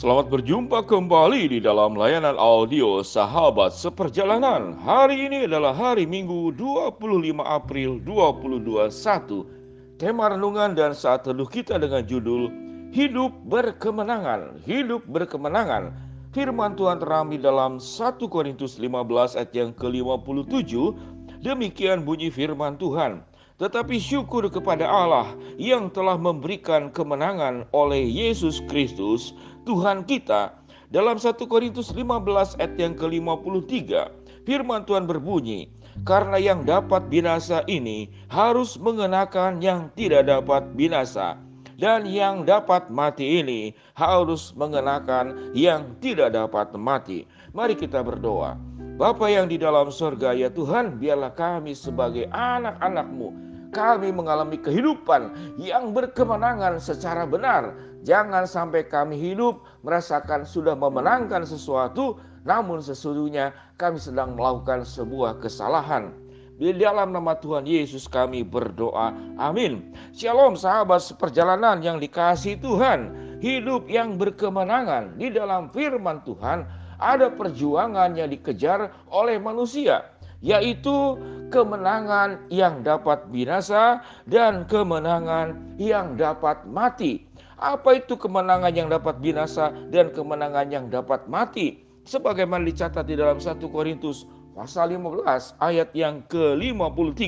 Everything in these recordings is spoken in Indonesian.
Selamat berjumpa kembali di dalam layanan audio Sahabat Seperjalanan. Hari ini adalah hari Minggu 25 April 2021. Tema renungan dan saat teduh kita dengan judul Hidup Berkemenangan. Hidup Berkemenangan. Firman Tuhan terambil dalam 1 Korintus 15 ayat yang ke-57. Demikian bunyi firman Tuhan. Tetapi syukur kepada Allah yang telah memberikan kemenangan oleh Yesus Kristus Tuhan kita. Dalam 1 Korintus 15 ayat yang ke-53, firman Tuhan berbunyi, karena yang dapat binasa ini harus mengenakan yang tidak dapat binasa. Dan yang dapat mati ini harus mengenakan yang tidak dapat mati. Mari kita berdoa. Bapa yang di dalam surga ya Tuhan, biarlah kami sebagai anak-anakmu kami mengalami kehidupan yang berkemenangan secara benar. Jangan sampai kami hidup merasakan sudah memenangkan sesuatu, namun sesungguhnya kami sedang melakukan sebuah kesalahan. Di dalam nama Tuhan Yesus kami berdoa. Amin. Shalom sahabat seperjalanan yang dikasih Tuhan. Hidup yang berkemenangan di dalam firman Tuhan ada perjuangan yang dikejar oleh manusia yaitu kemenangan yang dapat binasa dan kemenangan yang dapat mati. Apa itu kemenangan yang dapat binasa dan kemenangan yang dapat mati? Sebagaimana dicatat di dalam 1 Korintus pasal 15 ayat yang ke-53.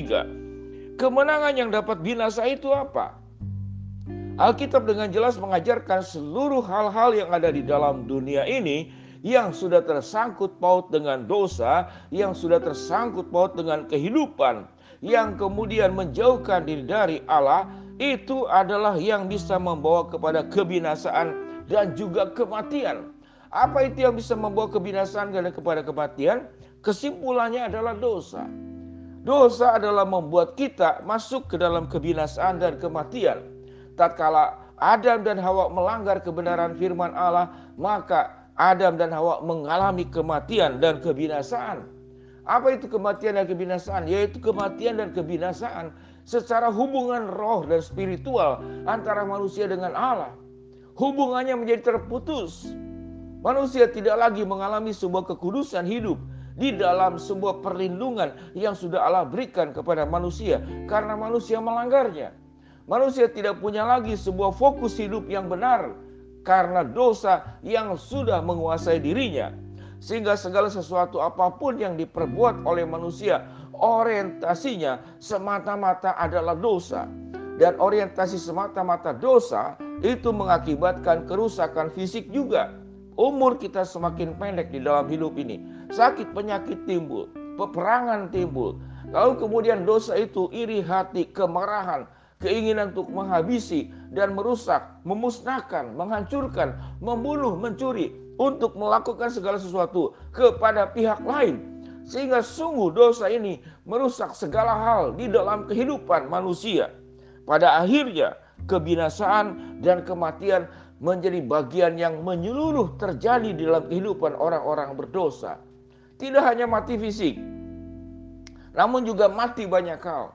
Kemenangan yang dapat binasa itu apa? Alkitab dengan jelas mengajarkan seluruh hal-hal yang ada di dalam dunia ini yang sudah tersangkut paut dengan dosa, yang sudah tersangkut paut dengan kehidupan, yang kemudian menjauhkan diri dari Allah, itu adalah yang bisa membawa kepada kebinasaan dan juga kematian. Apa itu yang bisa membawa kebinasaan dan kepada kematian? Kesimpulannya adalah dosa. Dosa adalah membuat kita masuk ke dalam kebinasaan dan kematian. Tatkala Adam dan Hawa melanggar kebenaran firman Allah, maka Adam dan Hawa mengalami kematian dan kebinasaan. Apa itu kematian dan kebinasaan? Yaitu kematian dan kebinasaan secara hubungan roh dan spiritual antara manusia dengan Allah. Hubungannya menjadi terputus. Manusia tidak lagi mengalami sebuah kekudusan hidup di dalam sebuah perlindungan yang sudah Allah berikan kepada manusia karena manusia melanggarnya. Manusia tidak punya lagi sebuah fokus hidup yang benar karena dosa yang sudah menguasai dirinya. Sehingga segala sesuatu apa pun yang diperbuat oleh manusia, orientasinya semata-mata adalah dosa. Dan orientasi semata-mata dosa itu mengakibatkan kerusakan fisik juga. Umur kita semakin pendek di dalam hidup ini. Sakit penyakit timbul, peperangan timbul. Lalu kemudian dosa itu iri hati, kemarahan, keinginan untuk menghabisi dan merusak, memusnahkan, menghancurkan, membunuh, mencuri, untuk melakukan segala sesuatu kepada pihak lain. Sehingga sungguh dosa ini merusak segala hal di dalam kehidupan manusia. Pada akhirnya kebinasaan dan kematian menjadi bagian yang menyeluruh terjadi di dalam kehidupan orang-orang berdosa. Tidak hanya mati fisik, namun juga mati banyak hal.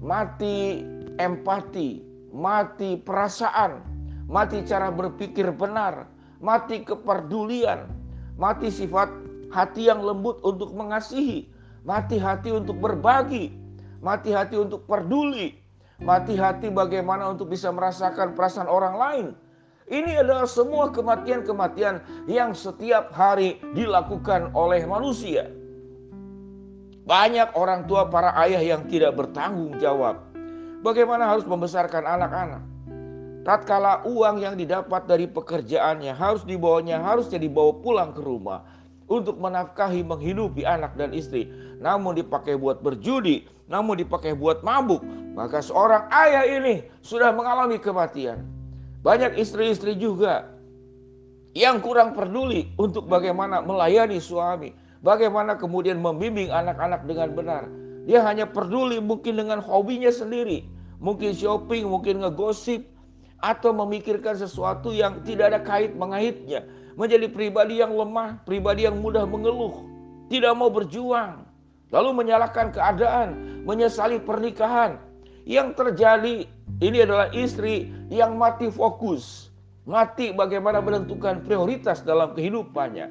Mati empati, mati perasaan, mati cara berpikir benar, mati kepedulian, mati sifat hati yang lembut untuk mengasihi, mati hati untuk berbagi, mati hati untuk peduli, mati hati bagaimana untuk bisa merasakan perasaan orang lain. Ini adalah semua kematian-kematian yang setiap hari dilakukan oleh manusia. Banyak orang tua para ayah yang tidak bertanggung jawab Bagaimana harus membesarkan anak-anak? Tatkala uang yang didapat dari pekerjaannya harus dibawanya, harusnya dibawa pulang ke rumah untuk menafkahi, menghidupi anak dan istri. Namun dipakai buat berjudi, namun dipakai buat mabuk. Maka seorang ayah ini sudah mengalami kematian. Banyak istri-istri juga yang kurang peduli untuk bagaimana melayani suami. Bagaimana kemudian membimbing anak-anak dengan benar. Dia hanya peduli mungkin dengan hobinya sendiri mungkin shopping, mungkin ngegosip, atau memikirkan sesuatu yang tidak ada kait mengaitnya. Menjadi pribadi yang lemah, pribadi yang mudah mengeluh, tidak mau berjuang, lalu menyalahkan keadaan, menyesali pernikahan. Yang terjadi ini adalah istri yang mati fokus. Mati bagaimana menentukan prioritas dalam kehidupannya.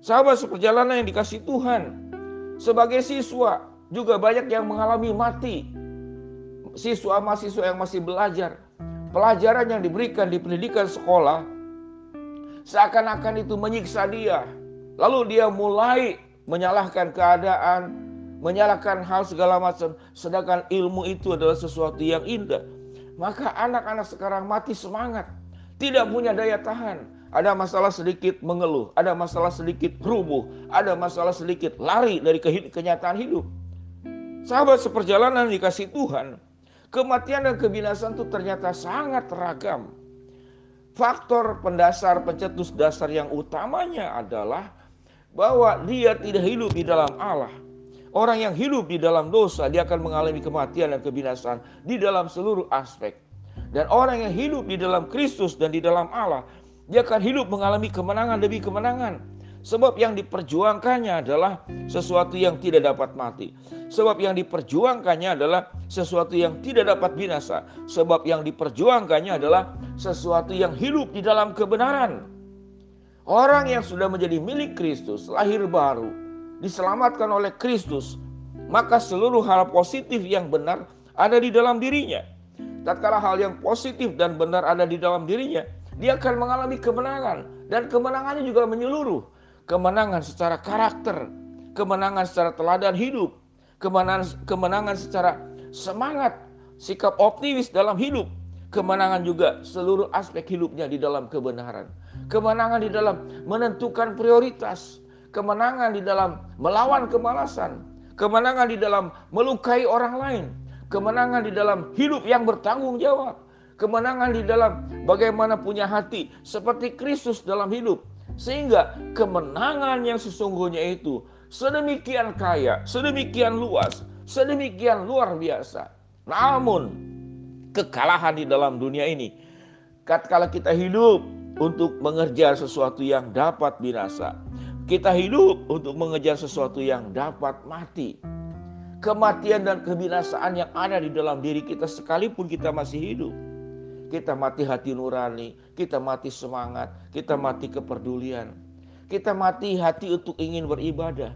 Sahabat seperjalanan yang dikasih Tuhan. Sebagai siswa juga banyak yang mengalami mati. Siswa-mahasiswa yang masih belajar. Pelajaran yang diberikan di pendidikan sekolah seakan-akan itu menyiksa dia. Lalu dia mulai menyalahkan keadaan, menyalahkan hal segala macam. Sedangkan ilmu itu adalah sesuatu yang indah. Maka anak-anak sekarang mati semangat tidak punya daya tahan. Ada masalah sedikit mengeluh, ada masalah sedikit rubuh, ada masalah sedikit lari dari kenyataan hidup. Sahabat seperjalanan dikasih Tuhan, kematian dan kebinasan itu ternyata sangat ragam. Faktor pendasar pencetus dasar yang utamanya adalah bahwa dia tidak hidup di dalam Allah. Orang yang hidup di dalam dosa, dia akan mengalami kematian dan kebinasan di dalam seluruh aspek. Dan orang yang hidup di dalam Kristus dan di dalam Allah, dia akan hidup mengalami kemenangan demi kemenangan. Sebab yang diperjuangkannya adalah sesuatu yang tidak dapat mati. Sebab yang diperjuangkannya adalah sesuatu yang tidak dapat binasa. Sebab yang diperjuangkannya adalah sesuatu yang hidup di dalam kebenaran. Orang yang sudah menjadi milik Kristus, lahir baru, diselamatkan oleh Kristus, maka seluruh hal positif yang benar ada di dalam dirinya tatkala hal yang positif dan benar ada di dalam dirinya, dia akan mengalami kemenangan dan kemenangannya juga menyeluruh. Kemenangan secara karakter, kemenangan secara teladan hidup, kemenangan kemenangan secara semangat, sikap optimis dalam hidup, kemenangan juga seluruh aspek hidupnya di dalam kebenaran. Kemenangan di dalam menentukan prioritas, kemenangan di dalam melawan kemalasan, kemenangan di dalam melukai orang lain, kemenangan di dalam hidup yang bertanggung jawab, kemenangan di dalam bagaimana punya hati seperti Kristus dalam hidup. Sehingga kemenangan yang sesungguhnya itu sedemikian kaya, sedemikian luas, sedemikian luar biasa. Namun kekalahan di dalam dunia ini, kalau kita hidup untuk mengejar sesuatu yang dapat binasa, kita hidup untuk mengejar sesuatu yang dapat mati kematian dan kebinasaan yang ada di dalam diri kita sekalipun kita masih hidup. Kita mati hati nurani, kita mati semangat, kita mati kepedulian. Kita mati hati untuk ingin beribadah.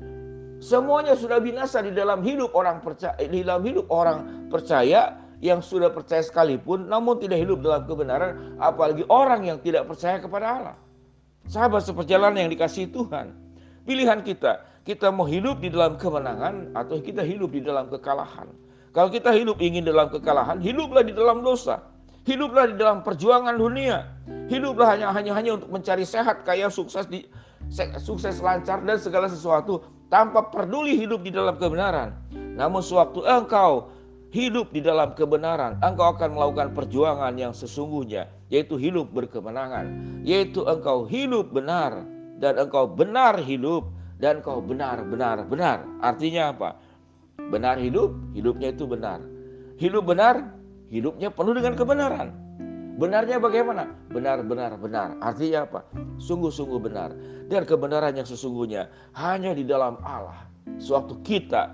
Semuanya sudah binasa di dalam hidup orang percaya, di dalam hidup orang percaya yang sudah percaya sekalipun namun tidak hidup dalam kebenaran, apalagi orang yang tidak percaya kepada Allah. Sahabat seperjalanan yang dikasih Tuhan, pilihan kita kita mau hidup di dalam kemenangan atau kita hidup di dalam kekalahan. Kalau kita hidup ingin dalam kekalahan, hiduplah di dalam dosa. Hiduplah di dalam perjuangan dunia. Hiduplah hanya hanya hanya untuk mencari sehat, kaya, sukses di sukses lancar dan segala sesuatu tanpa peduli hidup di dalam kebenaran. Namun sewaktu engkau hidup di dalam kebenaran, engkau akan melakukan perjuangan yang sesungguhnya, yaitu hidup berkemenangan, yaitu engkau hidup benar dan engkau benar hidup dan kau benar, benar, benar. Artinya apa? Benar hidup, hidupnya itu benar. Hidup benar, hidupnya penuh dengan kebenaran. Benarnya bagaimana? Benar, benar, benar. Artinya apa? Sungguh-sungguh benar. Dan kebenaran yang sesungguhnya hanya di dalam Allah. Sewaktu kita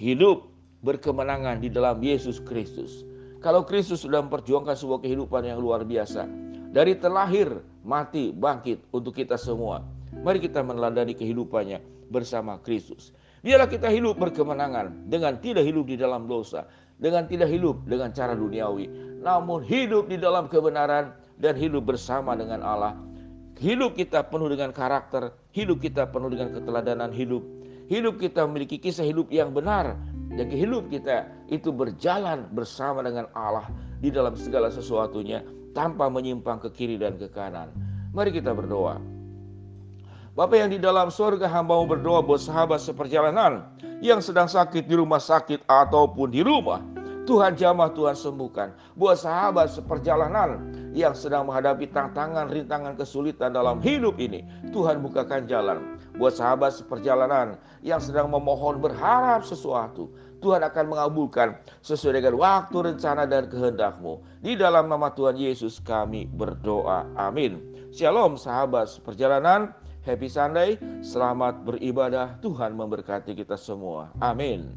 hidup berkemenangan di dalam Yesus Kristus. Kalau Kristus sudah memperjuangkan sebuah kehidupan yang luar biasa. Dari terlahir, mati, bangkit untuk kita semua Mari kita meneladani kehidupannya bersama Kristus. Biarlah kita hidup berkemenangan dengan tidak hidup di dalam dosa, dengan tidak hidup dengan cara duniawi, namun hidup di dalam kebenaran dan hidup bersama dengan Allah. Hidup kita penuh dengan karakter, hidup kita penuh dengan keteladanan hidup. Hidup kita memiliki kisah hidup yang benar dan hidup kita itu berjalan bersama dengan Allah di dalam segala sesuatunya tanpa menyimpang ke kiri dan ke kanan. Mari kita berdoa. Bapak yang di dalam surga hamba mau berdoa buat sahabat seperjalanan yang sedang sakit di rumah sakit ataupun di rumah. Tuhan jamah, Tuhan sembuhkan. Buat sahabat seperjalanan yang sedang menghadapi tantangan, rintangan, kesulitan dalam hidup ini. Tuhan bukakan jalan. Buat sahabat seperjalanan yang sedang memohon berharap sesuatu. Tuhan akan mengabulkan sesuai dengan waktu, rencana, dan kehendakmu. Di dalam nama Tuhan Yesus kami berdoa. Amin. Shalom sahabat seperjalanan. Happy Sunday, selamat beribadah. Tuhan memberkati kita semua. Amin.